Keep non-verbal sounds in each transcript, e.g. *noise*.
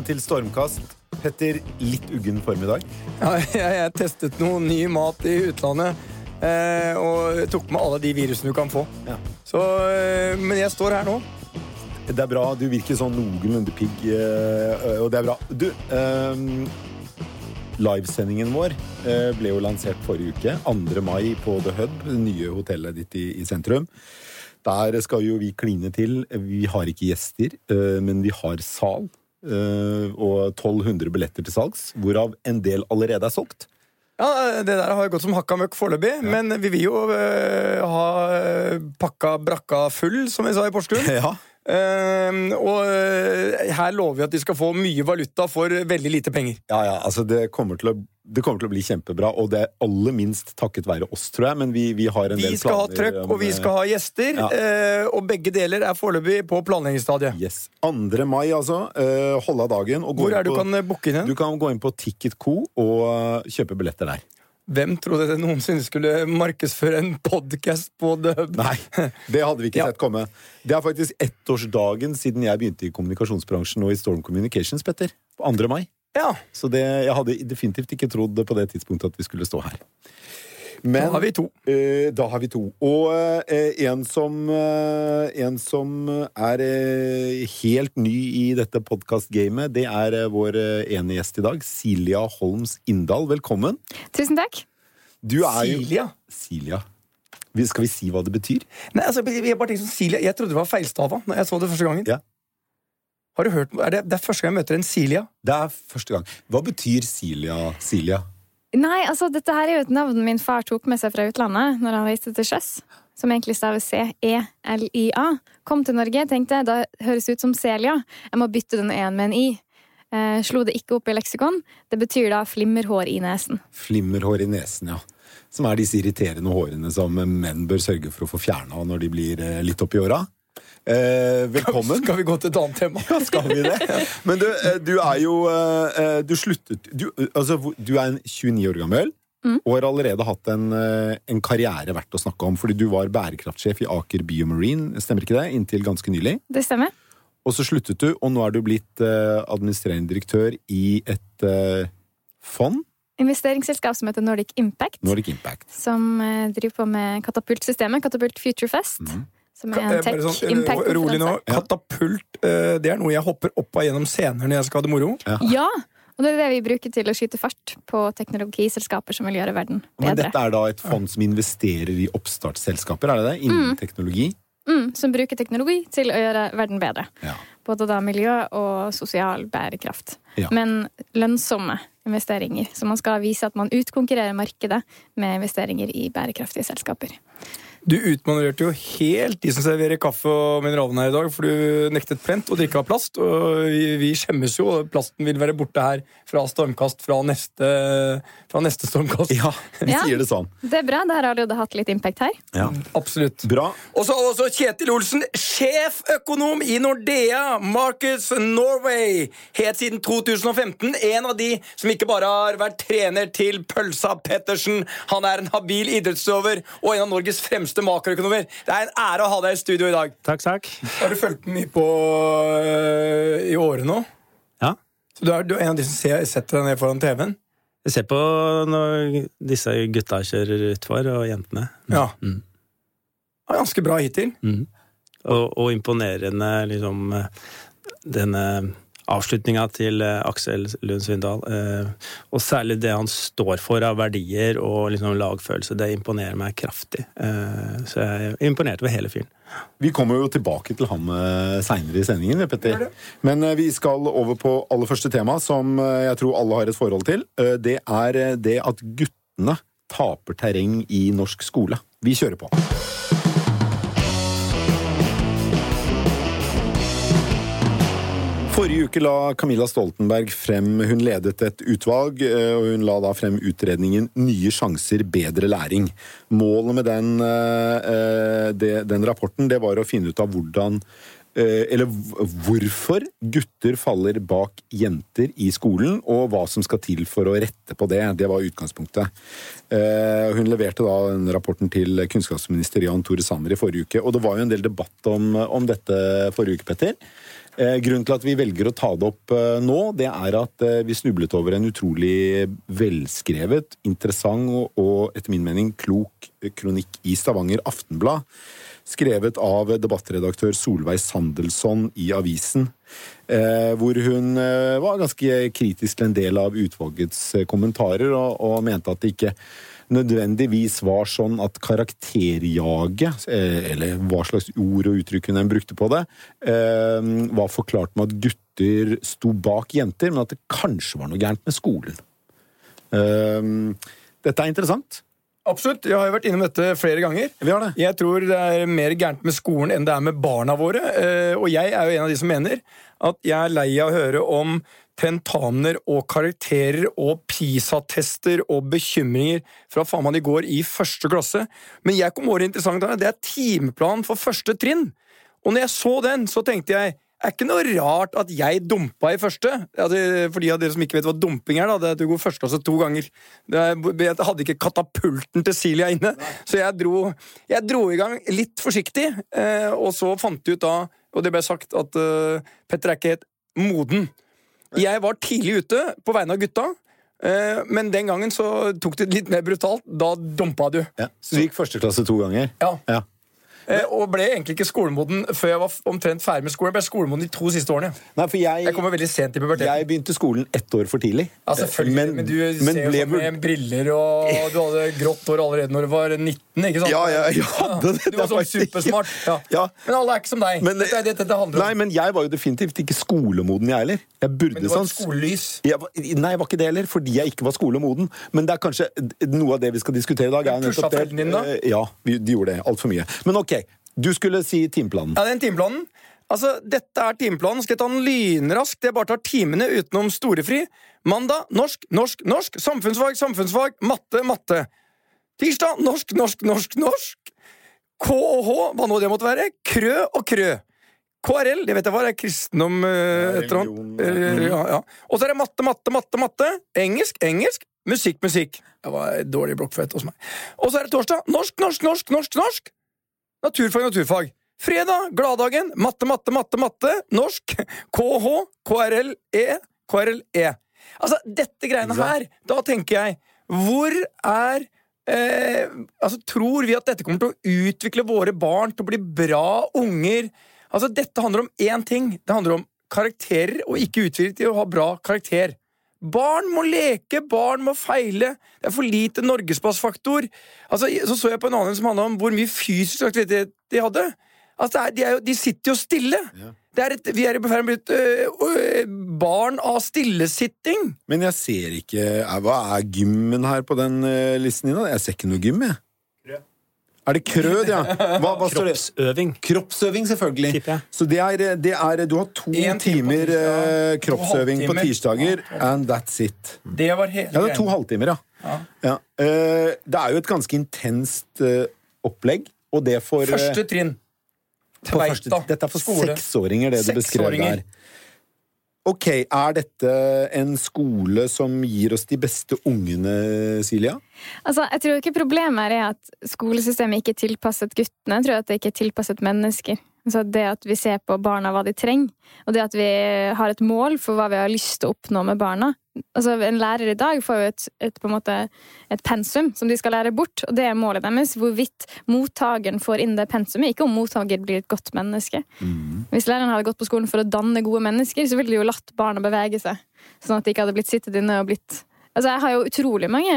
velkommen til Stormkast. Petter, litt uggen form i dag. Ja, jeg, jeg testet noe ny mat i utlandet. Eh, og tok med alle de virusene du kan få. Ja. Så, eh, men jeg står her nå. Det er bra. Du virker sånn noenlunde pigg, eh, og det er bra. Du, eh, livesendingen vår eh, ble jo lansert forrige uke. 2. mai på The Hub, det nye hotellet ditt i, i sentrum. Der skal jo vi kline til. Vi har ikke gjester, eh, men vi har sal. Eh, og 1200 billetter til salgs, hvorav en del allerede er solgt. Ja, Det der har gått som hakka møkk foreløpig, men vi vil jo uh, ha eh, pakka brakka full, som vi sa i Porsgrunn. *laughs* Ja. Uh, og uh, her lover vi at de skal få mye valuta for veldig lite penger. Ja, ja, altså det kommer, til å, det kommer til å bli kjempebra, og det er aller minst takket være oss, tror jeg. Men vi, vi har en Vi del skal ha trøkk, og vi skal ha gjester. Ja. eh, Og begge deler er foreløpig på planleggingsstadiet. Yes. 2. mai, altså. Uh, Hold av dagen. Hvor er det du på- kan eh, booke inn? Du kan gå inn på Ticketco og eh, kjøpe billetter der. Hvem trodde det noensinne skulle markedsføre en podkast på Hub? Nei, det hadde vi ikke *laughs* Ja. sett komme. Det er faktisk ettårsdagen siden jeg begynte i kommunikasjonsbransjen og i Storm Communications, Petter. På 2. mai. Ja, Så det, jeg hadde definitivt ikke trodd på det tidspunktet at vi skulle stå her. Men da har vi to. Eh, da har vi to. Og eh, en, som, eh, en som er eh, helt ny i dette podkast-gamet, det er eh, vår eh, ene gjest i dag. Silja Holms Inndal. Velkommen. Tusen takk. Du er jo Silja? Silja. Skal vi si hva det betyr? Nei, altså, jeg, bare tenkte Silja. jeg trodde det var feilstava når jeg så det første gangen. Ja. Har du hørt, er det, det er første gang jeg møter en Silja. Det er første gang. Hva betyr Silja? Silja? Nei, altså, dette her er jo et navn min far tok med seg fra utlandet når han reiste til sjøs. Som egentlig staves C-E-L-I-A. Kom til Norge, tenkte jeg, da høres det ut som Celia. Jeg må bytte den en med en i. Eh, slo det ikke opp i leksikon. Det betyr da flimmerhår i nesen. Flimmerhår i nesen, ja. Som er disse irriterende hårene som menn bør sørge for å få fjerna når de blir eh, litt oppi åra. Eh, velkommen. Skal vi gå til et annet tema? Ja, skal vi det? Men du, eh, du er jo eh, Du sluttet Du, altså, du er en 29 år gammel. Og har allerede hatt en, eh, en karriere verdt å snakke om. Fordi du var bærekraftsjef i Aker Biomarine, stemmer ikke det? Inntil ganske nylig. Det stemmer? Og så sluttet du, og nå er du blitt eh, administrerende direktør i et uh, fond. Investeringsselskap som heter Nordic Impact. Nordic Impact. Som eh, driver på med katapultsystemet. Katapult Future Fest. Som er Eh, en tech sånn, impact -konferanse. rolig nå. Katapult, eh, det er noe jeg hopper opp av gjennom scener når jeg skal ha det moro. Ja, og det er det vi bruker til å skyte fart på teknologiselskaper som vil gjøre verden bedre. Men dette er da et fond som investerer i oppstartsselskaper, er det det? Innen teknologi? Mm, som bruker teknologi til å gjøre verden bedre. Ja. Både da miljø og sosial bærekraft. Ja. Men lønnsomme investeringer. Så man skal vise at man utkonkurrerer markedet med investeringer i bærekraftige selskaper. Du utmanøvrerte jo helt de som serverer kaffe og mineralvann her i dag, for du nektet plent å drikke av plast. Og vi, vi skjemmes jo, og plasten vil være borte her fra stormkast fra neste, fra neste stormkast. Ja, *laughs* vi Ja. sier det sånn. Det er bra. Der har allerede hatt litt impact her. Ja. Absolutt. Bra. Og så også Kjetil Olsen, sjeføkonom i Nordea Marcus Norway. helt siden 2015 en av de som ikke bare har vært trener til Pølsa Pettersen. Han er en habil idrettsutøver og en av Norges fremste makroøkonomer. Det er en ære å ha deg i studio i dag. Takk, takk. Har du fulgt den mye på øh, i året nå? Ja. Så du er, du er en av de som ser, setter deg ned foran TV-en? Jeg ser på når disse gutta kjører utfor, og jentene. Ja. Mm. Ja, Ganske bra hittil. Mm. Og, og imponerende, liksom Denne avslutninga til eh, Aksel Lund Svindal. Eh, og særlig det han står for av verdier og liksom lagfølelse. Det imponerer meg kraftig. Eh, så jeg er imponert over hele fyren. Vi kommer jo tilbake til han seinere i sendingen. Petter. Men vi skal over på aller første tema, som jeg tror alle har et forhold til. Det er det at guttene taper terreng i norsk skole. Vi kjører på. Forrige uke la Camilla Stoltenberg frem Hun ledet et utvalg, eh, og hun la da frem utredningen Nye sjanser, bedre læring. Målet med den, eh, den rapporten det var å finne ut av hvordan eh, eller hvorfor gutter faller bak jenter i skolen, og hva som skal til for å rette på det. Det var utgangspunktet. Eh, Hun leverte da rapporten til kunnskapsminister Jan Tore Sanner i forrige uke, og det var jo en del debatt om, om dette forrige uke, Petter. Eh, grunnen til at vi velger å ta det opp eh, nå, det er at eh, vi snublet over en utrolig velskrevet, interessant og, etter min mening klok kronikk i Stavanger Aftenblad. Skrevet av debattredaktør Solveig Sandelsson i avisen. Hvor hun var ganske kritisk til en del av utvalgets kommentarer, og, og mente at det ikke nødvendigvis var sånn at karakterjaget, eh, eller hva slags ord og uttrykk hun brukte på det, eh, var forklart med at gutter sto bak jenter, men at det kanskje var noe gærent med skolen. Eh, dette er interessant. Absolutt. Jeg har jo vært innom dette flere ganger. Vi har det. Jeg tror det er mer gærent med skolen enn det er med barna våre. Og jeg er jo en av de som mener at jeg er lei av å høre om tentaner og karakterer og PISA-tester og bekymringer fra faen meg de går i første klasse. Men jeg kom over interessant det er timeplanen for første trinn. Og når jeg så den, så tenkte jeg er ikke noe rart at jeg dumpa i første. For de av dere som ikke vet hva dumping er, da, det er at du går første klasse to ganger. Jeg hadde ikke katapulten til Silja inne, så jeg dro, jeg dro i gang litt forsiktig. Eh, og så fant de ut da, og det ble sagt, at uh, Petter er ikke helt moden. Jeg var tidlig ute på vegne av gutta. Eh, men den gangen så tok det litt mer brutalt. Da dumpa du. Ja, så du gikk første klasse to ganger? Ja. ja. Eh, og ble egentlig ikke skolemoden før jeg var omtrent ferdig med skolen. Jeg ble skolemoden de to siste årene. Nei, jeg, jeg kommer veldig sent i puberteten. Jeg begynte skolen ett år for tidlig. Ja, selvfølgelig. Men, men du men ser jo ble... med briller, og du hadde grått hår allerede når du var 19, ikke sant? Ja, ja, jeg hadde det. Du var sånn supersmart. Ja. *laughs* ja. Men alle er ikke som deg. Men, det, det, det. Nei, men jeg var jo definitivt ikke skolemoden, jeg heller. Jeg burde men du var et skolelys? Jeg, nei, jeg var ikke det heller, fordi jeg ikke var skolemoden. Men det er kanskje noe av det vi skal diskutere i dag. Pusha foreldrene dine, da? Ja, de gjorde det altfor mye. Men ok, du skulle si timeplanen. Ja, den timeplanen. Altså, Dette er timeplanen. Skal jeg ta den lynraskt? Jeg bare tar timene utenom storefri. Mandag norsk, norsk, norsk. Samfunnsfag, samfunnsfag. Matte, matte. Tirsdag norsk, norsk, norsk, norsk. KH, hva nå det måtte være. Krø og krø. KRL, det vet jeg hva er kristendom uh, et eller annet. Ja, ja. Og så er det matte, matte, matte, matte. Engelsk, engelsk. Musikk, musikk. Det var dårlig blokkfløyte hos meg. Og så er det torsdag. Norsk, norsk, norsk, norsk, norsk. Naturfag, naturfag. Fredag, gladdagen, matte, matte, matte, matte, norsk, KH, KRL-E, KRL-E. Altså, dette greiene her, da tenker jeg Hvor er eh, Altså, tror vi at dette kommer til å utvikle våre barn til å bli bra unger? Altså, dette handler om én ting. Det handler om karakterer, og ikke utvikle til å ha bra karakter. Barn må leke, barn må feile. Det er for lite norgespassfaktor. Altså, så så jeg på en annen som handla om hvor mye fysisk aktivitet de hadde. Altså, de, er, de, sitter jo stille. Ja. Er et, vi er i ferd med et barn av stillesitting. Men jeg ser ikke Hva er gymmen her på den uh, listen din? Jeg ser ikke noe gym, jeg. Er det krød, ja? Hva, hva kroppsøving. Kroppsøving, selvfølgelig. Så det er, det er, Du har to timer uh, kroppsøving på tirsdager, and that's it. Det var hele Ja, det er to halvtimer, ja. ja. ja. Uh, det er jo et ganske intenst uh, opplegg, og det for Første trinn. Tveita. Dette er for skole. seksåringer, det du beskrev der. Ok, Er dette en skole som gir oss de beste ungene, Silja? Altså, jeg tror ikke problemet er at skolesystemet ikke er tilpasset guttene. Jeg tror at det ikke er tilpasset mennesker. Altså det at vi ser på barna hva de trenger, og det at vi har et mål for hva vi har lyst til å oppnå med barna. Altså, en lærer i dag får jo et, et, måte, et, pensum som de skal lære bort, og det er målet deres. Hvorvidt mottakeren får inn det pensumet, ikke om mottaker blir et godt menneske. Mm. Hvis læreren hadde gått på skolen for å danne gode mennesker, så ville de jo latt barna bevege seg. Sånn at de ikke hadde blitt sittet inne og blitt Altså, jeg har jo utrolig mange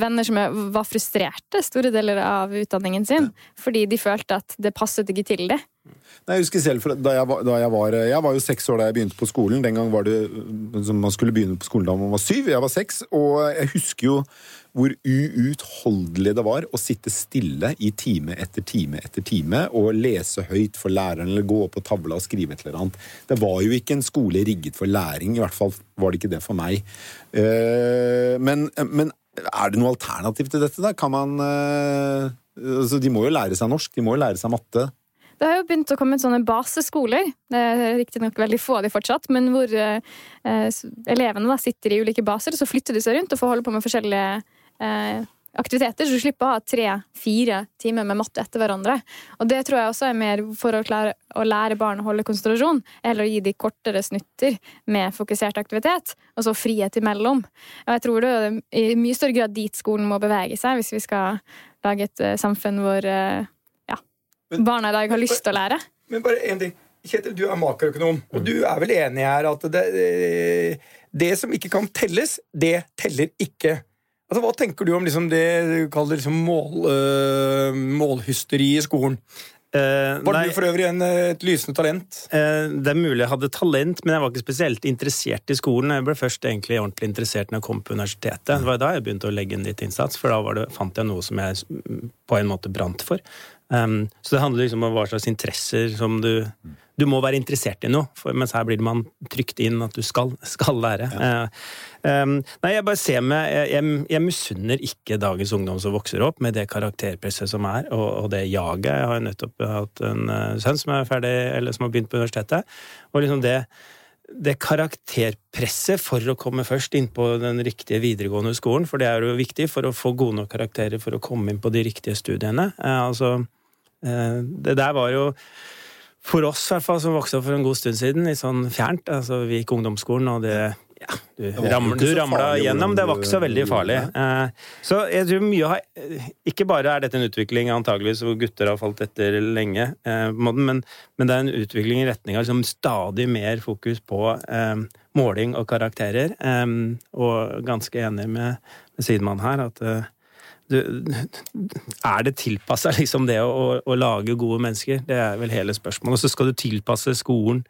venner som var frustrerte store deler av utdanningen sin, fordi de følte at det passet ikke til det. Nei, jeg husker selv, da jeg, var, da jeg, var, jeg var jo seks år da jeg begynte på skolen. Den gang var det Man skulle begynne på skolen da man var syv. Jeg var seks. Og jeg husker jo hvor uutholdelig det var å sitte stille i time etter time etter time og lese høyt for læreren eller gå opp på tavla og skrive et eller annet. Det var jo ikke en skole rigget for læring. I hvert fall var det ikke det for meg. Eh, men, men er det noe alternativ til dette, da? Kan man eh, altså, De må jo lære seg norsk, de må jo lære seg matte. Det har jo begynt å komme sånne baseskoler. Det er riktignok veldig få av de fortsatt, men hvor eh, elevene da sitter i ulike baser, og så flytter de seg rundt og får holde på med forskjellige eh, aktiviteter, så du slipper å ha tre-fire timer med matte etter hverandre. Og det tror jeg også er mer for å, klare, å lære barn å holde konsentrasjon, eller å gi de kortere snutter med fokusert aktivitet, og så frihet imellom. Og jeg tror det er i mye større grad dit skolen må bevege seg, hvis vi skal lage et uh, samfunn hvor uh, ja, barna i dag har lyst til å lære. Men bare én ting. Kjetil, du er makroøkonom, og du er vel enig her at det, det som ikke kan telles, det teller ikke. Altså, hva tenker du om liksom det du kaller liksom mål, øh, målhysteri i skolen? Uh, var nei, du for øvrig en, et lysende talent? Uh, det er mulig jeg hadde talent, men jeg var ikke spesielt interessert i skolen. Jeg ble først egentlig ordentlig interessert når jeg kom på universitetet. Det var da jeg begynte å legge inn litt innsats, for da det, fant jeg noe som jeg på en måte brant for. Um, så det handler liksom om hva slags interesser som du Du må være interessert i noe, for, mens her blir man trykt inn at du skal, skal lære. Ja. Um, nei, jeg bare ser med Jeg, jeg, jeg misunner ikke dagens ungdom som vokser opp med det karakterpresset som er, og, og det jaget. Jeg har jo nettopp hatt en uh, sønn som er ferdig, eller som har begynt på universitetet, og liksom det det karakterpresset for å komme først inn på den riktige videregående skolen, for det er jo viktig for å få gode nok karakterer for å komme inn på de riktige studiene. Eh, altså, eh, det der var jo for oss, i hvert fall, som vokste opp for en god stund siden, litt sånn fjernt. Altså, vi gikk ungdomsskolen, og det ja, du, ram, du ramla gjennom. Det var ikke så veldig farlig. Eh, så jeg tror mye har Ikke bare er dette en utvikling antageligvis hvor gutter har falt etter lenge, eh, men, men, det er en utvikling i retning av liksom stadig mer fokus på um, måling og karakterer. og ganske enig med, med Sidemann her at du, er det tilpassa *laughs* liksom det å, å, lage gode mennesker? Det er vel hele spørsmålet. Og så skal du tilpasse skolen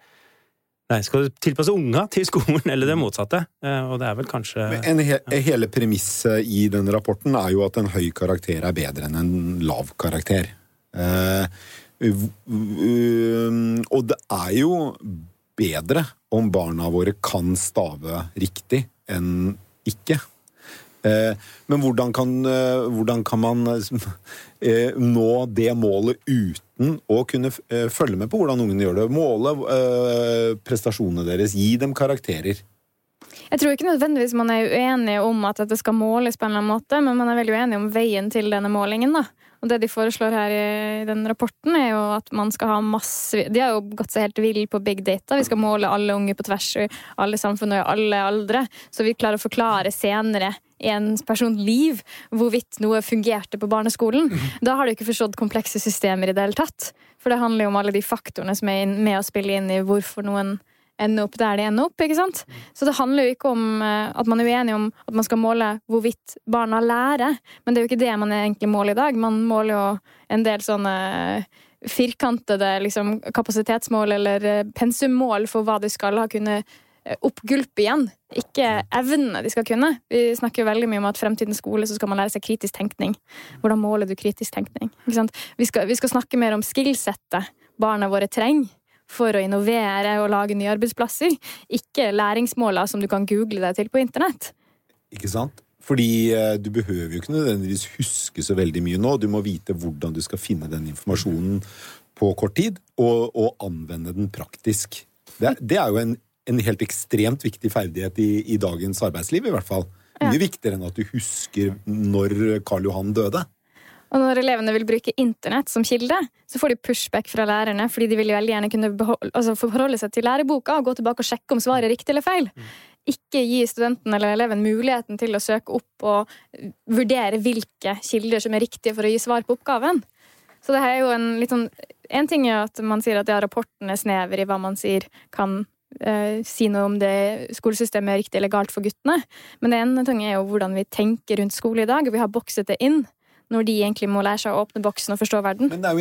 Nei, skal du tilpasse unga til skolen, *laughs* eller det motsatte? Eh, og det er vel kanskje en he Hele premisset i den rapporten er jo at en høy karakter er bedre enn en lav karakter. Eh, og det er jo bedre om barna våre kan stave riktig enn ikke. Eh, men hvordan kan, eh, hvordan kan man eh, nå det målet uten å kunne følge med på hvordan ungene gjør det? Måle prestasjonene deres, gi dem karakterer. Jeg tror ikke nødvendigvis man er uenig om at dette skal måles på en eller annen måte, men man er veldig uenig om veien til denne målingen. da. Og det de foreslår her i den rapporten, er jo at man skal ha masse De har jo gått seg helt vill på big data. Vi skal måle alle unge på tvers i alle samfunn og i alle aldre. Så vi klarer å forklare senere en persons liv hvorvidt noe fungerte på barneskolen. Da har du ikke forstått komplekse systemer i det hele tatt. For det handler jo om alle de faktorene som er med å spille inn i hvorfor noen ender opp der de ender opp. ikke sant? Så det handler jo ikke om eh, at man er uenig om at man skal måle hvorvidt barna lærer, men det er jo ikke det man egentlig måler i dag. Man måler jo en del sånne firkantede liksom, kapasitetsmål eller eh, pensummål for hva de skal ha kunne oppgulpe igjen, ikke evnene de skal kunne. Vi snakker jo veldig mye om at fremtidens skole så skal man lære seg kritisk tenkning. Hvordan måler du kritisk tenkning? Vi skal, vi, skal, snakke mer om skillsettet barna våre trenger for å innovere og lage nye arbeidsplasser, ikke læringsmåler som du kan google deg til på internett. Ikke sant? Fordi eh, du behøver jo ikke nødvendigvis huske så veldig mye nå. Du må vite hvordan du skal finne den informasjonen på kort tid, og, og anvende den praktisk. Det det er jo en, en, helt ekstremt viktig ferdighet i, i, dagens arbeidsliv, i hvert fall. Mye ja. viktigere enn at du husker når Karl Johan døde. Og når elevene vil bruke internett som kilde, så får de pushback fra lærerne, fordi de vil veldig gjerne kunne beholde, altså forholde seg til læreboka og gå tilbake og sjekke om svaret er riktig eller feil. Ikke gi studenten eller eleven muligheten til å søke opp og vurdere hvilke kilder som er riktige for å gi svar på oppgaven. Så det er jo en litt sånn En ting er at man sier at ja, rapporten er snever i hva man sier kan eh, si noe om det skolesystemet er riktig eller galt for guttene. Men det ene tunge er jo hvordan vi tenker rundt skole i dag, og vi har bokset det inn når de egentlig må lære seg å åpne boksen og forstå verden. Men er,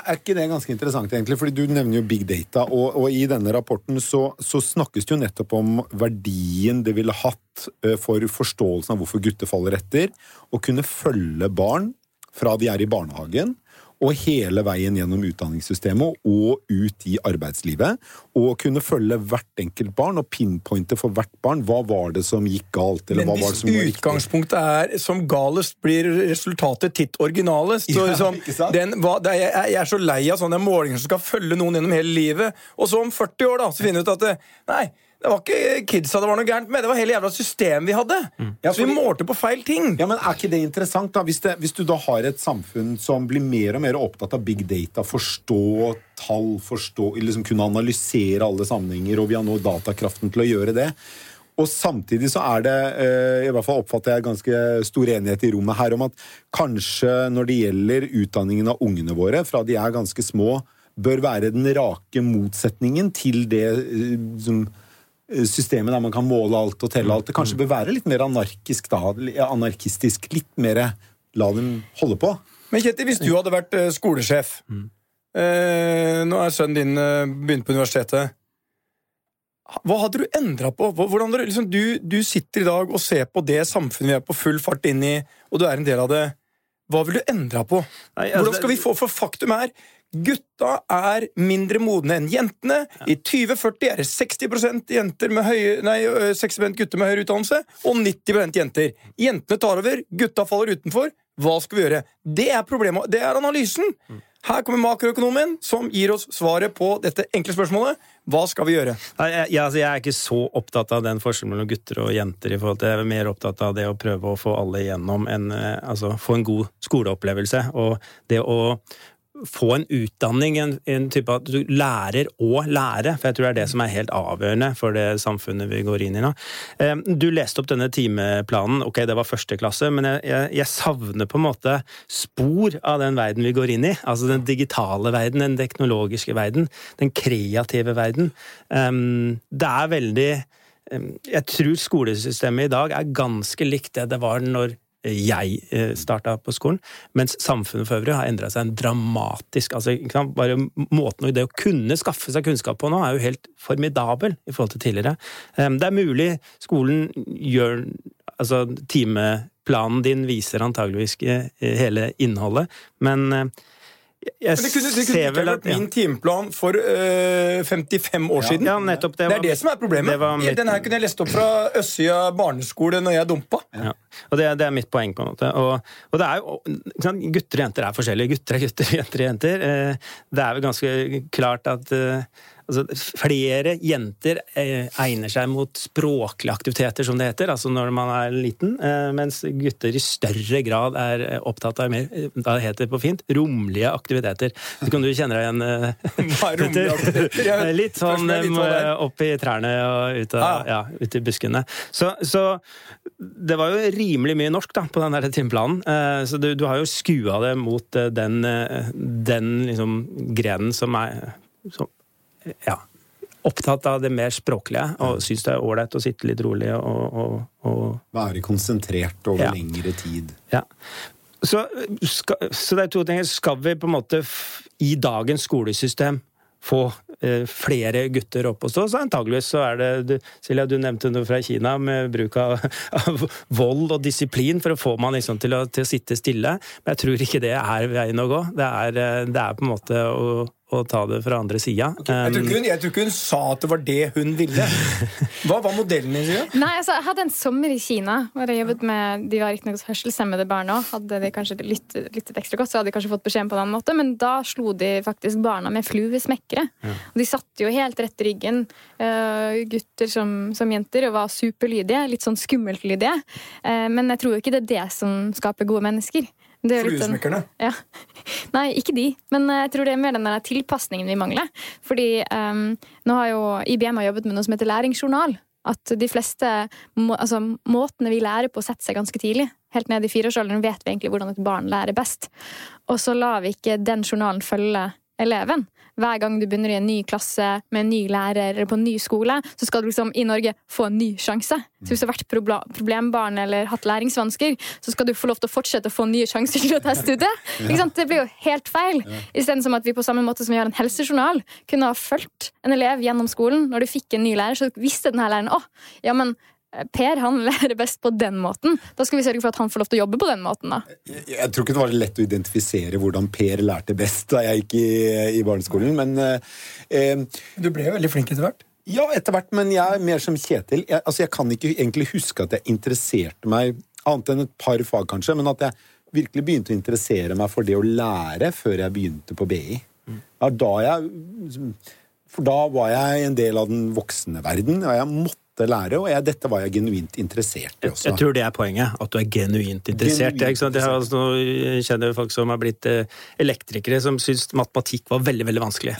er, ikke det ganske interessant, egentlig? Fordi du nevner jo big data, og, og i denne rapporten så, så, snakkes det jo nettopp om verdien det ville hatt eh, for forståelsen av hvorfor gutter faller etter, å kunne følge barn fra de er i barnehagen, og hele veien gjennom utdanningssystemet og ut i arbeidslivet. Og kunne følge hvert enkelt barn og pinpointe for hvert barn hva var det som gikk galt. Men hvis utgangspunktet er som galest, blir resultatet titt originalest. Ja, liksom, den, hva, er, jeg, er så lei av sånne målinger som skal følge noen gjennom hele livet, og så om 40 år da, så finner vi ut at det, nei, Det var ikke kidsa det var noe gærent med, det var hele jævla systemet vi hadde. Ja, Så vi målte på feil ting. Ja, men Er ikke det interessant, da? Hvis, det, hvis du da har et samfunn som blir mer og mer opptatt av big data, forstå tall, forstå, liksom kunne analysere alle sammenhenger, og vi har nå datakraften til å gjøre det. Og samtidig så er det, eh, i hvert fall oppfatter jeg ganske stor enighet i rommet her om at kanskje når det gjelder utdanningen av ungene våre, fra de er ganske små, bør være den rake motsetningen til det eh, som systemet der man kan måle alt og telle alt. Det kanskje bør være litt mer anarkisk da, anarkistisk. Litt mer la dem holde på. Men Kjetil, hvis du hadde vært skolesjef skolesjef eh, Nå er sønnen din eh, begynt på universitetet. Hva hadde du endra på? Hvordan du, liksom, du, du sitter i dag og ser på det samfunnet vi er på full fart inn i, og du er en del av det. Hva vil du endra på? Nei, altså, Hvordan skal vi få For faktum er Gutta er mindre modne enn jentene. I 2040 er det 60% jenter med høye, nei, 60% gutter med høyere utdannelse og 90% jenter. Jentene tar over, gutta faller utenfor. Hva skal vi gjøre? Det er problemet. Det er analysen. Her kommer makroøkonomen, som gir oss svaret på dette enkle spørsmålet. Hva skal vi gjøre? Jeg, jeg, altså, jeg er ikke så opptatt av den forskjellen mellom gutter og jenter. i forhold til, Jeg er mer opptatt av det å prøve å få alle igjennom en, eh, altså, få en god skoleopplevelse. Og det å få en utdanning, en, en type at du lærer å lære. For jeg tror det er det som er helt avgjørende for det samfunnet vi går inn i nå. Eh, Du leste opp denne timeplanen. Ok, det var første klasse, men jeg, jeg, jeg savner på en måte spor av den verden vi går inn i. Altså den digitale verden, den teknologiske verden, den kreative verden. Um, Det er veldig um, Jeg tror skolesystemet i dag er ganske likt det det var når jeg starta på skolen, mens samfunnet for øvrig har endra seg dramatisk. Altså? Bare måten det å kunne skaffe seg kunnskap på nå er jo helt formidabel i forhold til tidligere. Um, Det er mulig skolen gjør Altså, timeplanen din viser antageligvis ikke hele innholdet, men eh, jeg Men det kunne, det kunne ikke vel vært min timeplan for øh, 55 år siden. Ja, nettopp. Det Det er var- det som er problemet. mitt- Den her kunne jeg lest opp fra Øssia barneskole når jeg dumpa. Ja. Og det, det er mitt poeng, på en måte. Og, og det er jo, sant? Gutter og jenter er forskjellige. Gutter er gutter, *laughs* jenter er jenter. Eh, Det er vel ganske klart at eh, altså, flere jenter eh, egner seg mot språklige aktiviteter, som det heter, altså når man er liten, eh, mens gutter i større grad er eh, opptatt av mer, da det heter på fint, romlige aktiviteter. Så kan du kjenne deg igjen eh, *laughs* er aktiviteter? *laughs* Litt sånn opp i trærne og ut, av, Ah. ja, ut i buskene. Så, så det var jo rimelig mye norsk da, på den der timeplanen. Eh, Så du, du har jo skua det mot den, den liksom grenen som er som, ja, opptatt av det mer språklige, og syns det er ålreit å sitte litt rolig og, og, og Være konsentrert over Ja. lengre tid. ja. Så, skal, så det er to ting. Skal vi på en måte i dagens skolesystem få eh, flere gutter opp og stå, så antageligvis så er det du, Silja, du nevnte noe fra Kina med bruk av, *laughs* av vold og disiplin for å få man liksom til å, til å sitte stille. Men jeg tror ikke det er veien å gå. Det er, eh, det er på en måte å, å ta det fra andre sida. Jeg tror, ikke hun, jeg tror ikke hun sa at det var det hun ville. *laughs* Hva var modellen din? Siden? Nei, altså, Jeg hadde en sommer i Kina hvor jeg jobbet med de var riktignok hørselshemmede barn òg. Hadde de kanskje lyttet, lyttet ekstra godt, så hadde de kanskje fått beskjeden på en annen måte. Men da slo de faktisk barna med fluesmekkere. Og de satt jo helt rett i ryggen, eh, gutter som, som jenter, og var superlydige. Litt sånn skummelt lydige. Eh, men jeg tror jo ikke det er det som skaper gode mennesker. Fluesmekkerne? ja. *laughs* Nei, ikke de. Men eh, jeg tror det er mer den tilpasningen vi mangler. Fordi um, nå har jo IBM har jobbet med noe som heter læringsjournal. At de fleste må, altså, måtene vi lærer på, setter seg ganske tidlig. Helt ned i fireårsalderen vet vi egentlig hvordan et barn lærer best. Og så lar vi ikke den journalen følge eleven. Hver gang du begynner i en ny klasse med en ny lærer eller på en ny skole, så skal du liksom i Norge få en ny sjanse. Så hvis du har vært problembarn eller hatt læringsvansker, så skal du få lov til å fortsette å få nye sjanser til å teste ut det. Det blir jo helt feil. Istedenfor at vi på samme måte som vi har en helsejournal, kunne ha fulgt en elev gjennom skolen. Når du fikk en ny lærer, så visste denne læreren å, ja, men Per han *laughs* lærer best på den måten. Da skal vi sørge for at han får lov til å jobbe på den måten. da. Jeg, jeg tror ikke det var lett å identifisere hvordan Per lærte best da jeg gikk i, i barneskolen, men eh, eh, Du ble jo veldig flink etter hvert. Ja, etter hvert, men jeg er mer som Kjetil. Jeg, altså, jeg kan ikke egentlig huske at jeg interesserte meg annet enn et par fag, kanskje, men at jeg virkelig begynte å interessere meg for det å lære før jeg begynte på BI. Det da jeg liksom, For da var jeg en del av den voksne verden, og jeg måtte lære, og jeg, dette var jeg genuint interessert i også. jeg tror det er poenget. At du er genuint interessert. Genuint ikke sant? Jeg, har, altså, jeg kjenner folk som har blitt eh, elektrikere, som syns matematikk var veldig veldig vanskelig.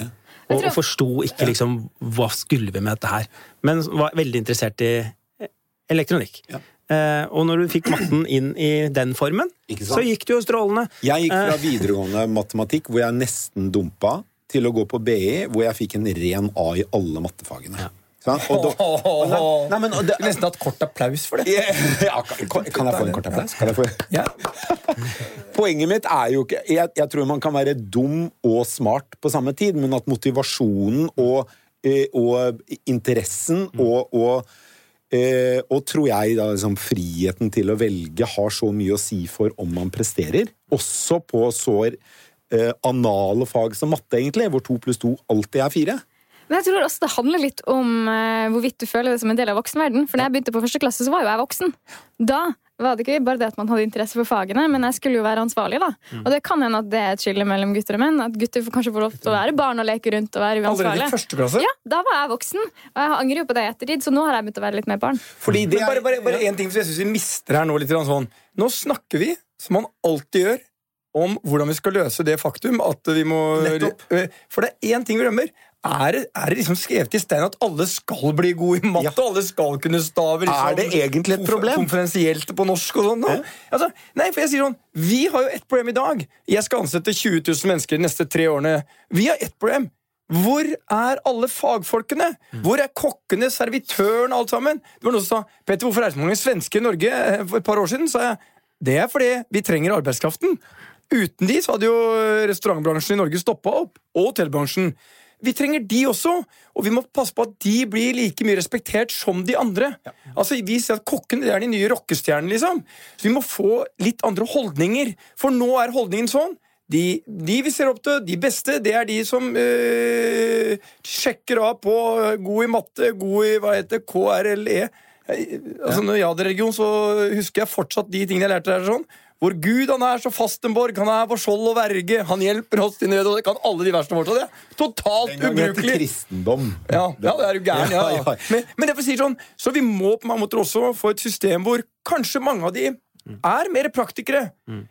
Og, tror- og forsto ikke liksom hva skulle vi med dette her. Men var veldig interessert i eh, elektronikk. Ja. Eh, og når du fikk matten inn i den formen, så gikk det jo strålende. Jeg gikk fra Eh. videregående matematikk, hvor jeg nesten dumpa, til å gå på BI, hvor jeg fikk en ren A i alle mattefagene. Sant? Og da- Åh, Nei, men, og det- nesten hatt kort applaus for det. Ja, kan, kan jeg få en kort applaus? Få? Ja. *laughs* Poenget mitt er jo ikke jeg, jeg tror man kan være dum og smart på samme tid, men at motivasjonen og, eh, og interessen og, og Eh, og tror jeg da liksom, friheten til å velge har så mye å si for om man presterer. Også på så eh, anale fag som matte, egentlig, hvor to pluss to alltid er fire. Men jeg tror også det handler litt om eh, hvorvidt du føler det som en del av voksenverden. For da jeg begynte på første klasse, så var jo jeg voksen. Da var det ikke bare det at man hadde interesse for fagene, men jeg skulle jo være ansvarlig. da. Mm. Og det kan hende at det er et skille mellom gutter og menn. At gutter får kanskje får lov til å være barn og leke rundt og være Allerede i første klasse? Ja, da var jeg voksen, og jeg angrer jo på det i ettertid, så nå har jeg begynt å være litt mer barn. Fordi det er- bare, bare en ting som jeg synes vi mister her nå. litt sånn. Nå snakker vi, som man alltid gjør, om hvordan vi skal løse det faktum at vi må Nettopp. For det er én ting vi glemmer. Er er det liksom skrevet i stein at alle skal bli gode i matte, Ja. alle skal kunne stave? Liksom, Er det egentlig et problem? Konferensielt på norsk og sånn? Ja. Altså, nei, for jeg sier sånn Vi har jo ett problem i dag. Jeg skal ansette 20 000 mennesker de neste tre årene. Vi har ett problem. Hvor er alle fagfolkene? Hvor er kokkene, servitøren, alt sammen? Det var noen som sa Petter, hvorfor er det så mange svensker i Norge? Eh, For et par år siden sa jeg det er fordi vi trenger arbeidskraften. Uten de så hadde jo restaurantbransjen i Norge stoppa opp, og hotellbransjen. Vi trenger de også, og vi må passe på at de blir like mye respektert som de andre. Altså, Vi sier at kokkene er de nye rockestjernene, liksom. Så vi må få litt andre holdninger. For nå er holdningen sånn. De, de vi ser opp til, de beste, det er de som øh, sjekker av på øh, god i matte, god i hva heter KRLE. Eh, Altså, når jeg hadde religion, så husker jeg fortsatt de tingene jeg lærte der. sånn hvor Gud han er så fastenborg, han er vår skjold og verge, han hjelper oss til nød. og det kan alle de versene fortsatt. Det er totalt Den ubrukelig. het kristendom. Ja, ja, det er jo gæren, ja. Ja, ja. Men, men derfor sier sånn, så vi må på mange måter også få et system hvor kanskje mange av de er mer praktikere. Mm.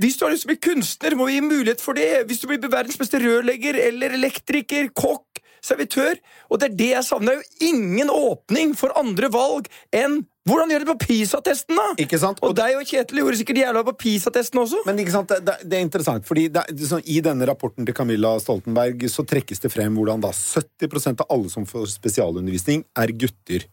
Hvis du har lyst til å bli kunstner, må vi gi mulighet for det. Hvis du blir verdens beste rørlegger eller elektriker, kokk, servitør. Og det er det jeg savner. Det er jo ingen åpning for andre valg enn hvordan gjør det på PISA-testen, da? Ikke sant? Og deg og Kjetil gjorde sikkert jævla på PISA-testen også. Men ikke sant, det, det, er interessant, fordi det, sånn, I denne rapporten til Camilla Stoltenberg så trekkes det frem hvordan da 70% av alle som får spesialundervisning, er gutter.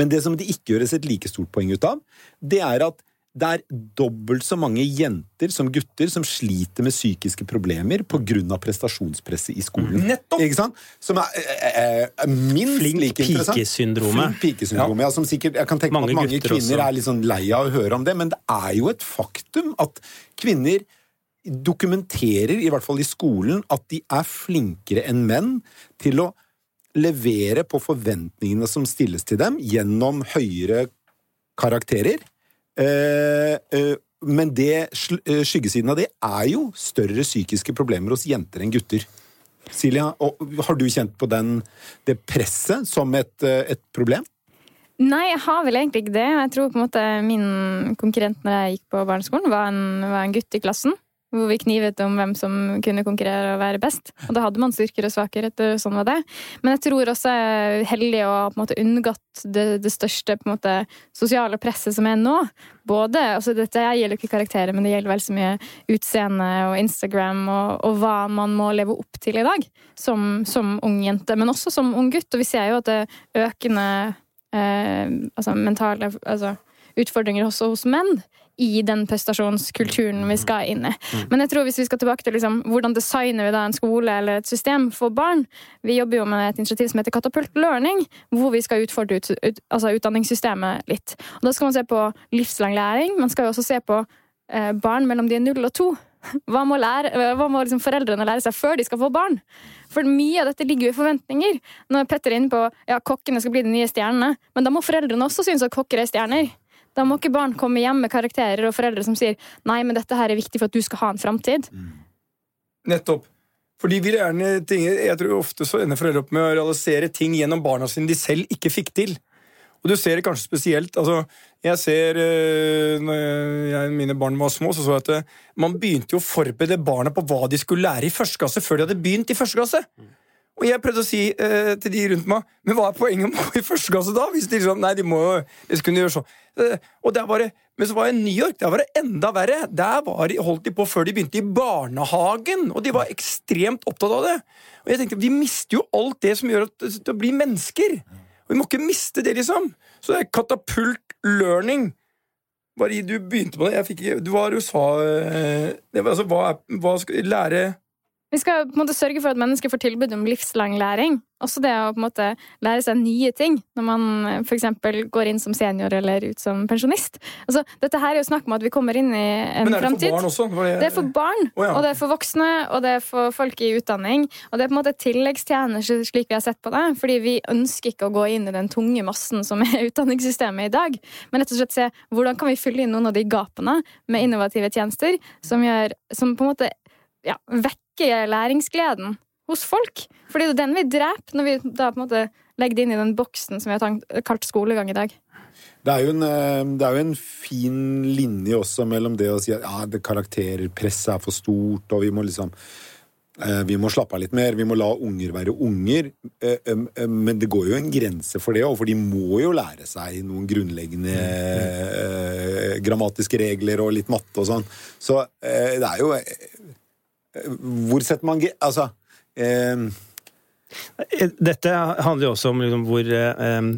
Men det som det ikke gjøres et like stort poeng ut av, det er at det er dobbelt så mange jenter som gutter som sliter med psykiske problemer pga. prestasjonspresset i skolen. Nettopp. Som er er, er minst Flink like interessant. pike-syndromet. Flink pike-syndromet, ja. som sikkert, Jeg kan tenke Mange at mange kvinner også. er litt sånn lei av å høre om det, men det er jo et faktum at kvinner dokumenterer, i hvert fall i skolen, at de er flinkere enn menn til å levere på forventningene som stilles til dem, gjennom høyere karakterer. Eh, eh, men det, eh, skyggesiden av det er jo større psykiske problemer hos jenter enn gutter. Silja, har du kjent på den, det presset som et, et problem? Nei, jeg har vel egentlig ikke det. Jeg tror på en måte min konkurrent når jeg gikk på barneskolen, var en, var en gutt i klassen. Hvor vi knivet om hvem som kunne konkurrere og være best. Og da hadde man styrker og svakheter, og sånn var det. Men jeg tror også jeg er heldig å ha unngått det, det største på en måte, sosiale presset som er nå. Både, altså Dette gjelder ikke karakterer, men det gjelder vel så mye utseende og Instagram og, og hva man må leve opp til i dag som, som ung jente, men også som ung gutt. Og vi ser jo at det er økende eh, altså mentale altså, utfordringer også hos menn i den prestasjonskulturen vi skal inn i. Men jeg tror hvis vi skal tilbake til liksom, hvordan designer vi da en skole eller et system for barn Vi jobber jo med et initiativ som heter Katapult Learning, hvor vi skal utfordre ut, ut, altså utdanningssystemet litt. Og Da skal man se på livslang læring. Man skal jo også se på eh, barn mellom de er null og to. Hva må, lære, hva må liksom foreldrene lære seg før de skal få barn? For mye av dette ligger jo i forventninger. Når Petter er inne på ja, kokkene skal bli de nye stjernene, men da må foreldrene også synes at kokker er stjerner. Da må ikke barn komme hjem med karakterer og foreldre som sier nei, men dette her er viktig for at du skal ha en framtid. Nettopp. Fordi vi gjerne ting, Jeg tror ofte så ender foreldre opp med å realisere ting gjennom barna sine de selv ikke fikk til. Og du ser det kanskje spesielt altså, Jeg ser øh, Når jeg, mine barn var små, så så jeg at øh, man begynte jo å forberede barna på hva de skulle lære i første klasse, før de hadde begynt i første klasse. Og jeg prøvde å si øh, til de rundt meg Men hva er poenget med å gå i første klasse da? Hvis de liksom, nei, de må de kunne gjøre sånn. Eh, Og der var det, men så var jeg i New York. Der var det enda verre. Der de, holdt de på før de begynte i barnehagen. Og de var ekstremt opptatt av det. Og jeg tenkte, Vi mister jo alt det som gjør at det blir mennesker. Og vi må ikke miste det, liksom. Så det er katapult learning. Bare du begynte på det. Jeg fikk ikke Du var i USA eh, det var, altså, hva, er- hva skal lære Vi skal på en måte sørge for at mennesker får tilbud om livslang læring. Også det å på en måte lære seg nye ting når man f.eks. går inn som senior eller ut som pensjonist. Altså, dette her er jo snakk om at vi kommer inn i en Men er det for barn også? Det er for barn, oh, ja. og det er for voksne, og det er for folk i utdanning. Og det er på en måte tilleggstjenester slik vi har sett på det, fordi vi ønsker ikke å gå inn i den tunge massen som er utdanningssystemet i dag, men rett og slett se hvordan kan vi fylle inn noen av de gapene med innovative tjenester som, gjør, som på en måte ja, vekker læringsgleden hos folk. Fordi det er den vi dreper når vi da på en måte legger det inn i den boksen som vi har kalt skolegang i dag. Det er, jo en, eh, det er jo en fin linje også mellom det å si at ja, karakterpresset er for stort, og vi må liksom eh, vi må slappe av litt mer, vi må la unger være unger. eh, Men det går jo en grense for det òg, for de må jo lære seg noen grunnleggende grammatiske regler og litt matte og sånn. Så det er jo Hvor setter man Altså eh, Dette handler jo også om liksom hvor eh,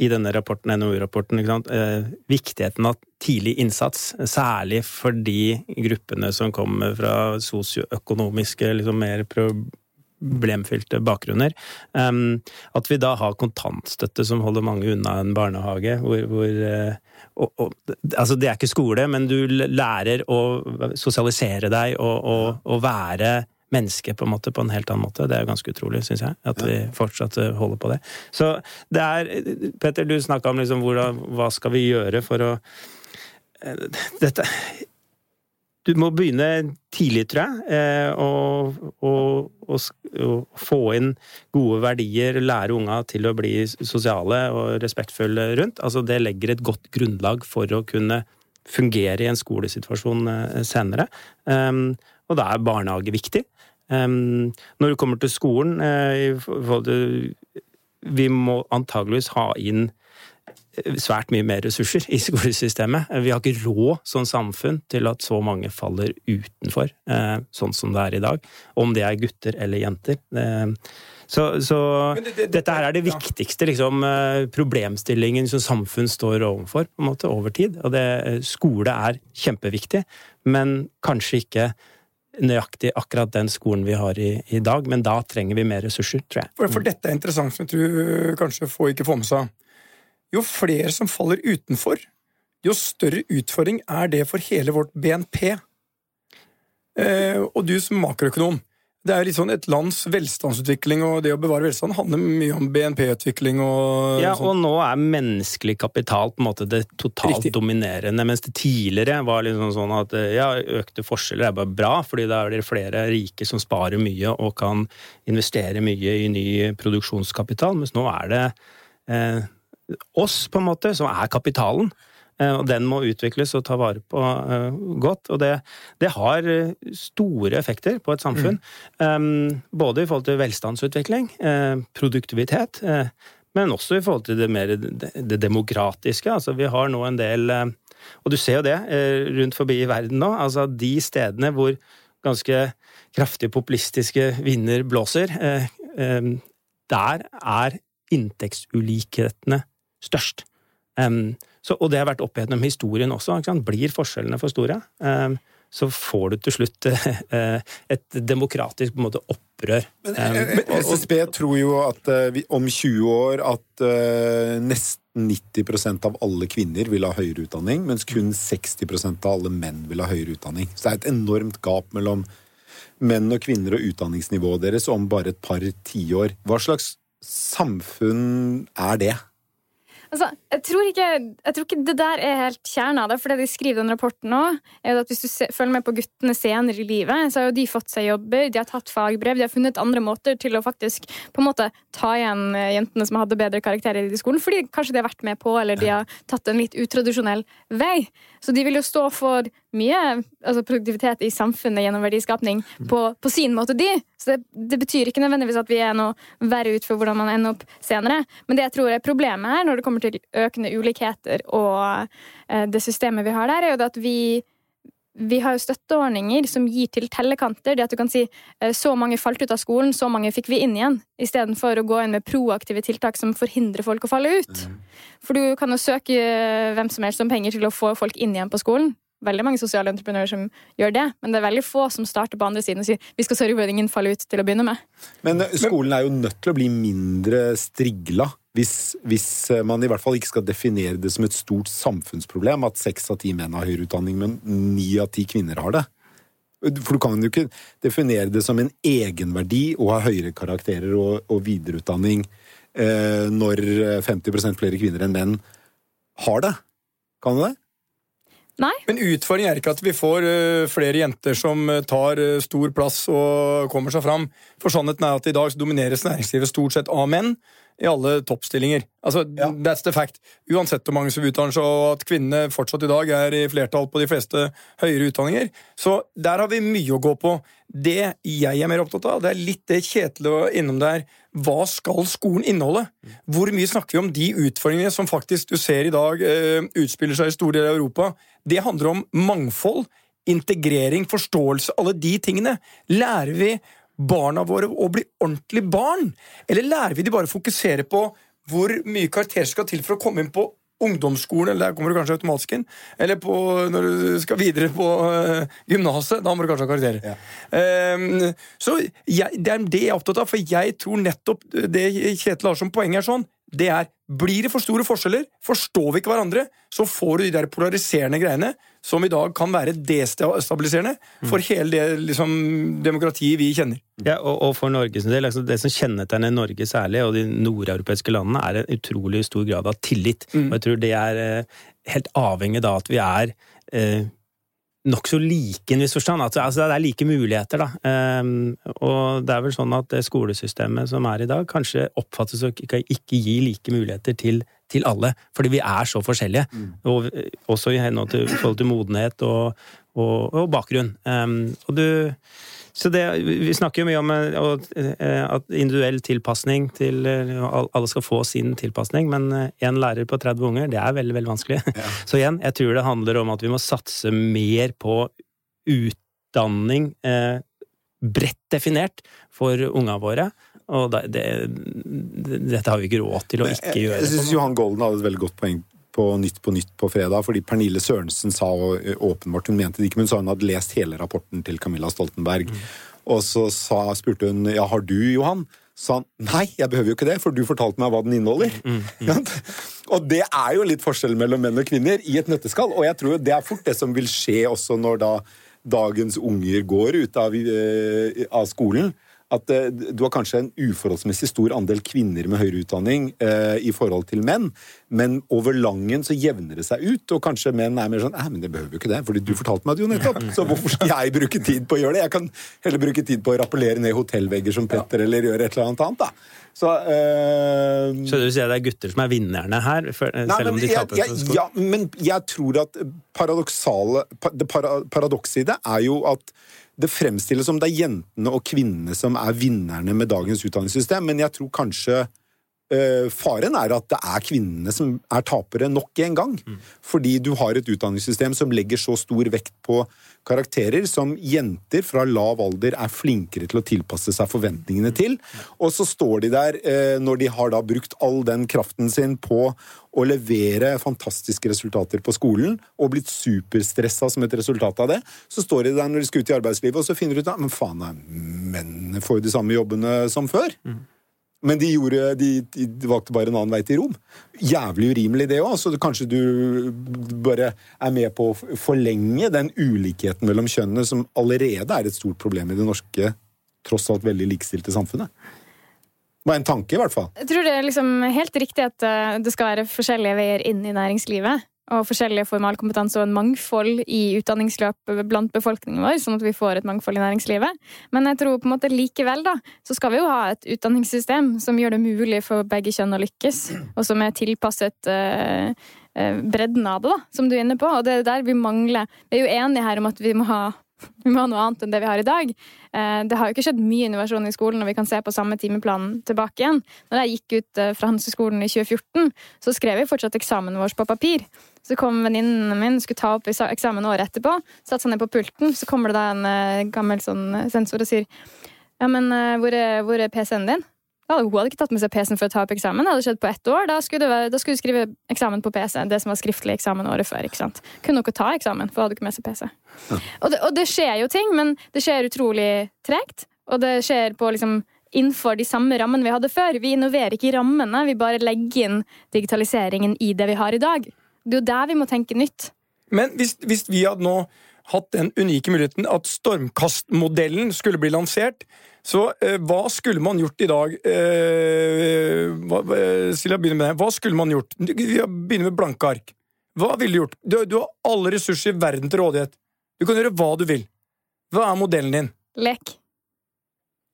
I denne rapporten, NOU-rapporten, eh, viktigheten av tidlig innsats. Særlig for de gruppene som kommer fra sosioøkonomiske, liksom mer problemfylte bakgrunner. Um, at vi da har kontantstøtte som holder mange unna en barnehage. Hvor, hvor uh, og, og, altså det er ikke skole, men du lærer å sosialisere deg og, og, være menneske på en måte på en helt annen måte. Det er ganske utrolig, syns jeg, at vi fortsatt eh, holder på det. Så det er Petter, du snakka om liksom hvordan, hva skal vi gjøre for å eh, Dette Du må begynne tidlig, tror jeg, eh, og, og, og, og få inn gode verdier, lære unga til å bli sosiale og respektfulle rundt. Altså, det legger et godt grunnlag for å kunne fungere i en skolesituasjon eh, senere. Um, og da er barnehage viktig. Um, når det kommer til skolen eh, Vi må antageligvis ha inn eh, svært mye mer ressurser i skolesystemet. Vi har ikke råd som samfunn til at så mange faller utenfor, eh, sånn som det er i dag. Om det er gutter eller jenter. Eh, Så, så det- det- dette her er det viktigste liksom, eh, problemstillingen som samfunn står overfor på en måte, over tid. Og det, skole er kjempeviktig, men kanskje ikke nøyaktig akkurat den skolen vi har i, i dag. Men da trenger vi mer ressurser, tror jeg. For, for dette er interessant, som jeg tror kanskje få ikke får med seg. Jo flere som faller utenfor, jo større utfordring er det for hele vårt BNP. Eh, og du som makroøkonom, det er litt sånn et lands velstandsutvikling og det å bevare velstand handler mye om BNP-utvikling og Ja, og nå er menneskelig kapital på en måte det totalt Riktig. dominerende, mens det tidligere var liksom sånn at ja, økte forskjeller er bare bra, fordi da er det flere rike som sparer mye og kan investere mye i ny produksjonskapital, mens nå er det eh, oss, på en måte, som er kapitalen. Eh, Og den må utvikles og ta vare på eh, godt. Og det, det har eh, store effekter på et samfunn. Um, både i forhold til velstandsutvikling, produktivitet, men også i forhold til det mer det, demokratiske. Altså, vi har nå en del Og du ser jo det rundt forbi i verden nå. Altså, de stedene hvor ganske kraftige populistiske vinder blåser, der er inntektsulikhetene størst. Um, så, og det har vært opp gjennom historien også. Blir forskjellene for store, um, så får du til slutt uh, *laughs* et demokratisk måte, opprør. Um, Men SSB tror jo at uh, vi, om 20 år at uh, nesten 90% av alle kvinner vil ha høyere utdanning, mens kun 60% av alle menn vil ha høyere utdanning. Så det er et enormt gap mellom menn og kvinner og utdanningsnivået deres om bare et par tiår. Hva slags samfunn er det? Altså, jeg, tror ikke, jeg tror ikke det der er helt kjernen av det. For det de skriver i den rapporten nå, er at hvis du se, følger med på guttene senere i livet, så har jo de fått seg jobber, de har tatt fagbrev, de har funnet andre måter til å faktisk på en måte ta igjen eh, jentene som hadde bedre karakterer i skolen, fordi kanskje de har vært med på, eller de har tatt en litt utradisjonell vei. Så de vil jo stå for mye altså produktivitet i samfunnet gjennom verdiskapning på, på sin måte, de. Så det, det, betyr ikke nødvendigvis at vi er noe verre ut for hvordan man ender opp senere. Men det jeg tror er problemet her, når det kommer til økende ulikheter og eh, det systemet vi har der, er jo det at vi vi har jo støtteordninger som gir til tellekanter. Det at du kan si eh, så mange falt ut av skolen, så mange fikk vi inn igjen. Istedenfor å gå inn med proaktive tiltak som forhindrer folk å falle ut. Mm. For du kan jo søke eh, hvem som helst om penger til å få folk inn igjen på skolen veldig mange sosiale entreprenører som gjør det, men det er veldig få som starter på andre siden og sier vi skal sørge for at ingen faller ut til å begynne med. Men eh, skolen er jo nødt til å bli mindre strigla. Hvis, hvis, eh, man i hvert fall ikke skal definere det som et stort samfunnsproblem at seks av ti menn har høyere utdanning, men ni av ti kvinner har det. For du kan jo ikke definere det som en egenverdi å ha høyere karakterer og, og videreutdanning eh, når 50 flere kvinner enn menn har det. Kan du det? Nei. Men utfordringen er ikke at vi får uh, flere jenter som uh, tar uh, stor plass og kommer seg fram. For sannheten er at i dag domineres næringslivet stort sett av menn i alle toppstillinger. Altså, ja. That's the fact. Uansett hvor mange som utdanner seg, og at kvinnene fortsatt i dag er i flertall på de fleste høyere utdanninger. Så der har vi mye å gå på. Det jeg er mer opptatt av, det er litt det Kjetil var innom der. Hva skal skolen inneholde? Hvor mye snakker vi om de utfordringene som faktisk du ser i dag uh, utspiller seg i store deler av Europa? Det handler om mangfold, integrering, forståelse, alle de tingene. Lærer vi barna våre å bli ordentlig barn? Eller lærer vi de bare å fokusere på hvor mye karakter skal til for å komme inn på ungdomsskolen, eller der kommer du kanskje automatisk inn, eller på, når du skal videre på uh, gymnaset, da må du kanskje ha karakterer. Ja. Um, så jeg, det er det jeg er opptatt av, for jeg tror nettopp det Kjetil har som poeng er sånn, det er blir det for store forskjeller, forstår vi ikke hverandre, så får du de der polariserende greiene som i dag kan være destabiliserende for hele det liksom, demokratiet vi kjenner. Ja, og, og for Norges del, altså Det som kjennetegner Norge særlig, og de nordeuropeiske landene, er en utrolig stor grad av tillit. Mm. Og jeg tror det er eh, helt avhengig av at vi er eh, nokså like i en viss forstand. Altså, altså, det er like muligheter, da. Um, og det er vel sånn at det skolesystemet som er i dag, kanskje oppfattes å ikke, ikke gi like muligheter til, til, alle. Fordi vi er så forskjellige. Mm. Og, også i henhold til, forhold til modenhet og, og, og bakgrunn. Um, og du så det, Vi snakker jo mye om eh, eh, at individuell tilpasning til eh, Alle skal få sin tilpasning, men én lærer på 30 unger, det er veldig veldig vanskelig. Ja. *laughs* Så igjen, jeg tror det handler om at vi må satse mer på utdanning, eh, bredt definert, for unga våre. Og det, det, dette har vi ikke råd til å ikke gjøre. Jeg syns Johan Golden hadde et veldig godt poeng på Nytt på Nytt på fredag, fordi Pernille Sørensen sa åpenbart Hun mente det ikke, men sa hun hadde lest hele rapporten til Camilla Stoltenberg. Mm. Og så sa, spurte hun ja, har du, Johan? sa han nei, jeg behøver jo ikke det, for du fortalte meg hva den inneholder. Mm, mm. *laughs* og det er jo litt forskjell mellom menn og kvinner i et nøtteskall, og jeg tror det er fort det som vil skje også når da dagens unger går ut av, uh, av skolen at eh, du har kanskje en uforholdsmessig stor andel kvinner med høyere utdanning eh, i forhold til menn, men over langen så jevner det seg ut, og kanskje menn er mer sånn Nei, men det behøver jo ikke det, fordi du fortalte meg det jo nettopp, så hvorfor skal jeg bruke tid på å gjøre det? Jeg kan heller bruke tid på å rappellere ned hotellvegger som Petter, eller gjøre et eller annet annet, da. Så, øh, så du sier det er gutter som er vinnerne her, for, nei, selv om de taper? Jeg, jeg, ja, men jeg tror at paradoksale Det paradokset i det er jo at det fremstilles som det er jentene og kvinnene som er vinnerne med dagens utdanningssystem, men jeg tror kanskje faren er at det er kvinnene som er tapere nok en gang. Mm. Fordi du har et utdanningssystem som legger så stor vekt på karakterer som jenter fra lav alder er flinkere til å tilpasse seg forventningene til. Og så står de der, uh, når de har da brukt all den kraften sin på å levere fantastiske resultater på skolen og blitt superstressa som et resultat av det, så står de der når de skal ut i arbeidslivet, og så finner de ut at men faen, mennene får jo de samme jobbene som før. Mm. Men de, gjorde, de, de, valgte bare en annen vei til Rom. Jævlig urimelig, det òg. Så kanskje du bare er med på å forlenge den ulikheten mellom kjønnene, som allerede er et stort problem i det norske, tross alt veldig likestilte samfunnet. Det var en tanke, i hvert fall. Jeg tror det er liksom helt riktig at eh, det skal være forskjellige veier inn i næringslivet. Og forskjellig formalkompetanse og en mangfold i utdanningsløp blant befolkningen vår, sånn at vi får et mangfold i næringslivet. Men jeg tror på en måte likevel da, så skal vi jo ha et utdanningssystem som gjør det mulig for begge kjønn å lykkes, og som er tilpasset uh, bredden av det, da, som du er inne på. Og det er der vi mangler. Vi er jo enige her om at vi må ha *laughs* vi må ha noe annet enn det vi har i dag. Eh, det har jo ikke skjedd mye innovasjon i skolen og vi kan se på samme timeplan tilbake igjen. Når jeg gikk ut fra Hanseskolen i 2014, så skrev jeg fortsatt eksamen vår på papir. Så kom venninnen min skulle ta opp eksamen året etterpå. Satte seg ned på pulten, så kommer det da en eh, gammel sånn sensor og sier Ja, men hvor er, hvor er PC-en din? Ja, hun hadde ikke tatt med seg PC-en for å ta opp eksamen. Det hadde skjedd på ett år. Da skulle, du, da skulle du skrive eksamen på PC. Det som var skriftlig eksamen året før. ikke sant? Kunne hun ikke ta eksamen, for hun hadde ikke med seg PC. Ja. Og, det, og, det, skjer jo ting, men det skjer utrolig tregt. Og det skjer på liksom innenfor de samme rammene vi hadde før. Vi innoverer ikke i rammene, vi bare legger inn digitaliseringen i det vi har i dag. Det er jo der vi må tenke nytt. Men hvis, hvis vi hadde nå hatt den unike muligheten at stormkastmodellen skulle bli lansert, så eh, hva skulle man gjort i dag? Eh, hva, Silja, begynner med deg. Hva skulle man gjort? Vi begynner med blanke ark. Hva ville du gjort? Du, du, har alle ressurser i verden til rådighet. Du kan gjøre hva du vil. Hva er modellen din? Lek.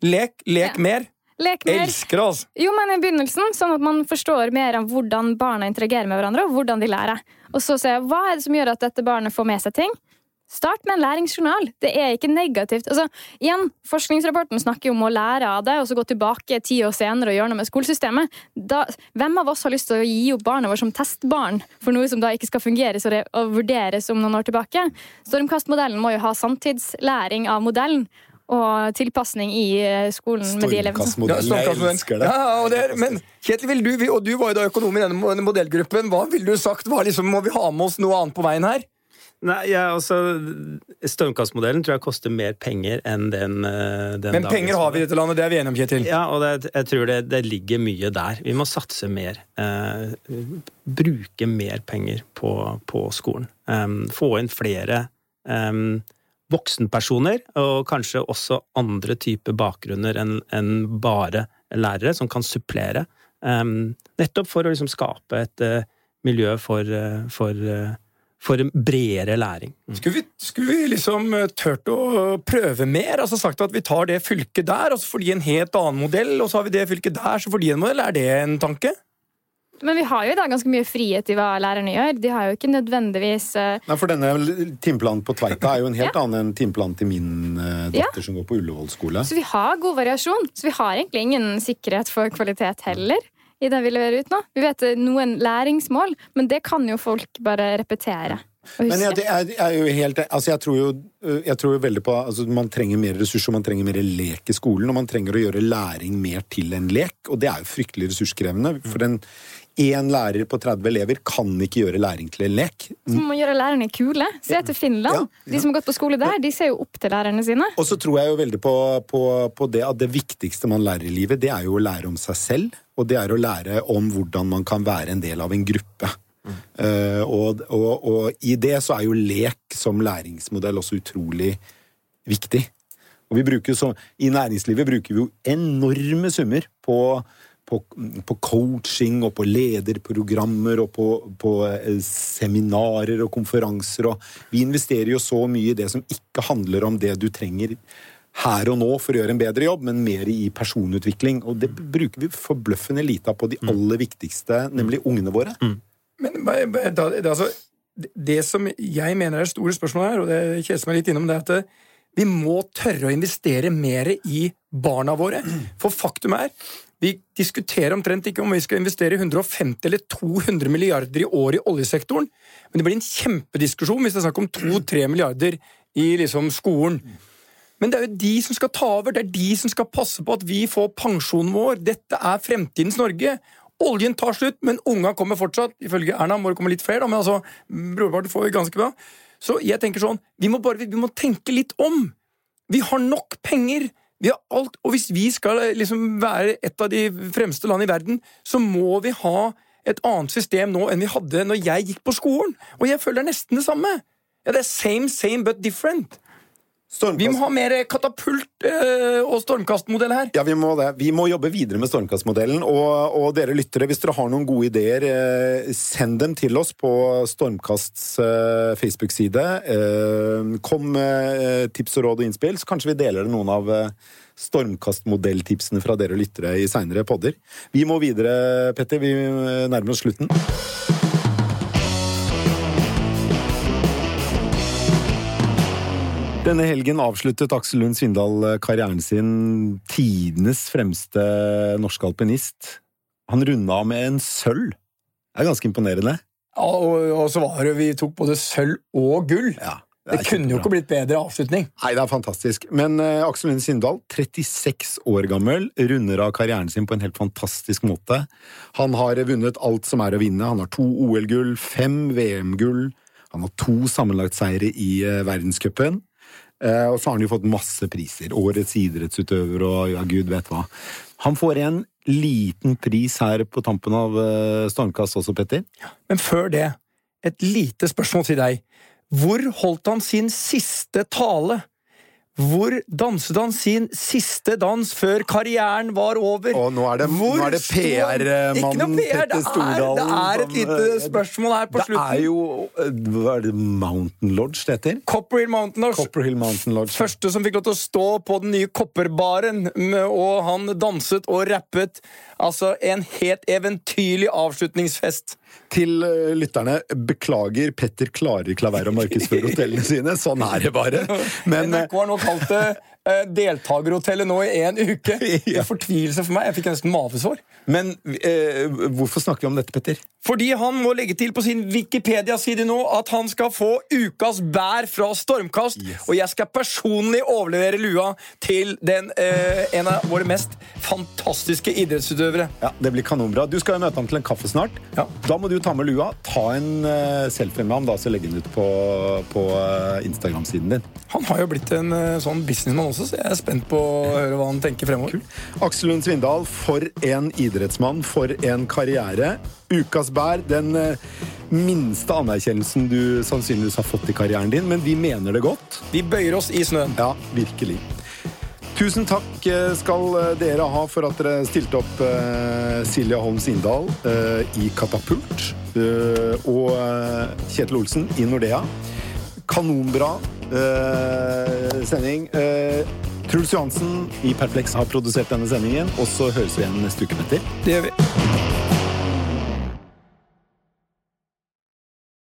Lek? Lek ja. mer? Lek mer. Elsker det, altså. Jo, men i begynnelsen, sånn at man forstår mer om hvordan barna interagerer med hverandre, og hvordan de lærer. Og så ser jeg hva er det som gjør at dette barnet får med seg ting. Start med en læringsjournal. Det er ikke negativt. Altså, igjen, Forskningsrapporten snakker om å lære av det og så gå tilbake ti år senere og gjøre noe med skolesystemet. Da, hvem av oss har lyst til å gi opp barna våre som testbarn for noe som da ikke skal fungere og vurderes om noen år tilbake? Stormkastmodellen må jo ha samtidslæring av modellen og tilpasning i eh, skolen med de elevene som ja, Jeg elsker det. Ja, og det er, men Kjetil, du, og du var jo da økonom i denne modellgruppen. Hva ville du sagt? Liksom, må vi ha med oss noe annet på veien her? Nei, ja, altså Stormkastmodellen tror jeg koster mer penger enn den, eh, den Men penger har vi i dette landet, det er vi enige om, Kjetil? Ja, og det, jeg tror det, det, ligger mye der. Vi må satse mer. Eh, bruke mer penger på, på skolen. Um, få inn flere um, voksenpersoner, og kanskje også andre typer bakgrunner enn en bare lærere, som kan supplere. Um, nettopp for å liksom skape et uh, miljø for, uh, for uh, for bredere læring. Mm. Skulle, vi, skulle, vi, liksom tørt å prøve mer? Altså sagt at vi tar det fylket der, og så får de en helt annen modell, og så har vi det fylket der, så får de en modell. Er det en tanke? Men vi har jo da ganske mye frihet i hva lærerne gjør. De har jo ikke nødvendigvis uh... Nei, for denne timeplanen på Tveita er jo en helt ja. annen enn timeplanen til min uh, datter ja. som går på Ullevål skole. Så vi har god variasjon. Så vi har egentlig ingen sikkerhet for kvalitet heller i det vi leverer ut nå. Vi vet noen læringsmål, men det kan jo folk bare repetere. Men jeg, jeg, jeg, helt altså jeg, tror jo, jeg tror jo veldig på altså Man trenger mer ressurser, man trenger mer lek i skolen. Og man trenger å gjøre læring mer til en lek, og det er jo fryktelig ressurskrevende. For en én lærer på 30 elever kan ikke gjøre læring til en lek. Så må man gjøre lærerne kule. Se til Finland. Ja, ja. De som har gått på skole der, de ser jo opp til lærerne sine. Og så tror jeg jo veldig på, på, på det at det viktigste man lærer i livet, det er jo å lære om seg selv og det er å lære om hvordan man kan være en del av en gruppe. Mm. Uh, og, og, og, i det så er jo lek som læringsmodell også utrolig viktig. Og vi bruker så, I næringslivet bruker vi jo enorme summer på, på, på coaching og på lederprogrammer og på, på, eh, seminarer og konferanser. Og vi investerer jo så mye i det som ikke handler om det du trenger her og nå for å gjøre en bedre jobb, men mer i personutvikling. Og det bruker vi forbløffende lite av på de mm. aller viktigste, nemlig ungene våre. Mm. Men da, det, altså, det som jeg mener er det store spørsmålet her, og det kjeser meg litt innom, det er at eh, vi må tørre å investere mer i barna våre. For faktum er vi diskuterer omtrent ikke om vi skal investere 150 eller 200 milliarder i år i oljesektoren, men det blir en kjempediskusjon hvis det er snakk om 2-3 milliarder i liksom skolen. Men det er jo de som skal ta over, det er de som skal passe på at vi får pensjonen vår. Dette er fremtidens Norge. Oljen tar slutt, men unga kommer fortsatt. Ifølge Erna må det komme litt flere, da, men altså, brorparten får vi ganske bra. Så jeg tenker sånn, vi må bare vi må tenke litt om. Vi har nok penger. Vi har alt, og hvis vi skal liksom være et av de fremste land i verden, så må vi ha et annet system nå enn vi hadde når jeg gikk på skolen. Og jeg føler er nesten det samme. Ja, det er same, same but different. Stormkast. Vi må ha mer katapult eh, og stormkastmodell her. Ja, vi må det. Vi må jobbe videre med Stormkast-modellen. Og, og dere lyttere, hvis dere har noen gode ideer, eh, send dem til oss på Stormkasts eh, Facebook-side. Kom med tips og råd og innspill, så kanskje vi deler noen av stormkastmodelltipsene fra dere lyttere i seinere podder. Vi må videre, Petter. Vi nærmer oss slutten. Denne helgen avsluttet Aksel Lund Svindal eh, karrieren sin tidenes fremste norske alpinist. Han runda med en sølv. Det er ganske imponerende. Ja, og, og så var det vi tok både sølv og gull. Ja, Det, det kunne jo ikke blitt bedre avslutning. Nei, det er fantastisk. Men uh, Aksel Lund Svindal, 36 år gammel, runder av karrieren sin på en helt fantastisk måte. Han har vunnet alt som er å vinne. Han har to OL-gull, fem VM-gull. Han har to sammenlagtseire i uh, verdenscupen. Eh, og så har han jo fått masse priser. Årets idrettsutøver og ja, gud vet hva. Han får en liten pris her på tampen av eh, Stormkast også, Petter. Men før det, et lite spørsmål til deg. Hvor holdt han sin siste tale? Hvor danset han sin siste dans før karrieren var over? Og nå er det, det PR-mannen PR, Petter det er- Stordalen Det er et lite spørsmål her på Det slutten. er jo eh, Hva er det Mountain Lodge det heter? Copperhill Mountain Lodge. Copperhill Mountain Lodge. Første som fikk lov til å stå på den nye kopperbaren, og han danset og rappet. Altså en helt eventyrlig avslutningsfest. Til eh, lytterne, beklager, Petter klarer ikke la være å markedsføre hotellene sine. Sånn er det bare. *laughs* Men NRK har nå kalt det deltakerhotellet nå i en uke. *laughs* Det er fortvilelse for meg. Jeg fikk nesten mavesår. Men eh, hvorfor snakker vi om dette, Petter? Fordi han må legge til på sin Wikipedia-side nå at han skal få ukas bær fra Stormkast. Og jeg skal personlig overlevere lua til den, eh, en av våre mest fantastiske idrettsutøvere. Ja, Det blir kanonbra. Du skal jo møte ham til en kaffe snart. Ja. Da må du ta med lua. Ta en uh, selfie med ham, da, så legge den ut på, på uh, Instagram-siden din. Han har jo blitt en uh, sånn businessmann også, så jeg er spent på å høre hva han tenker fremover. Aksel Lund Svindal, for en idrettsmann, for en karriere. Ukas bær, den eh, minste anerkjennelsen du sannsynligvis har fått i karrieren din, men vi mener det godt. Vi bøyer oss i snøen. Ja, virkelig. Tusen takk eh, skal eh, dere ha for at dere stilte opp eh, Silja Holm Sindal eh, i Katapult. eh, og Kjetil Olsen i Nordea. Kanonbra uh, sending. Uh, Truls Johansen i Perplex har produsert denne sendingen, og så høres vi igjen neste uke, Petter. Det gjør vi.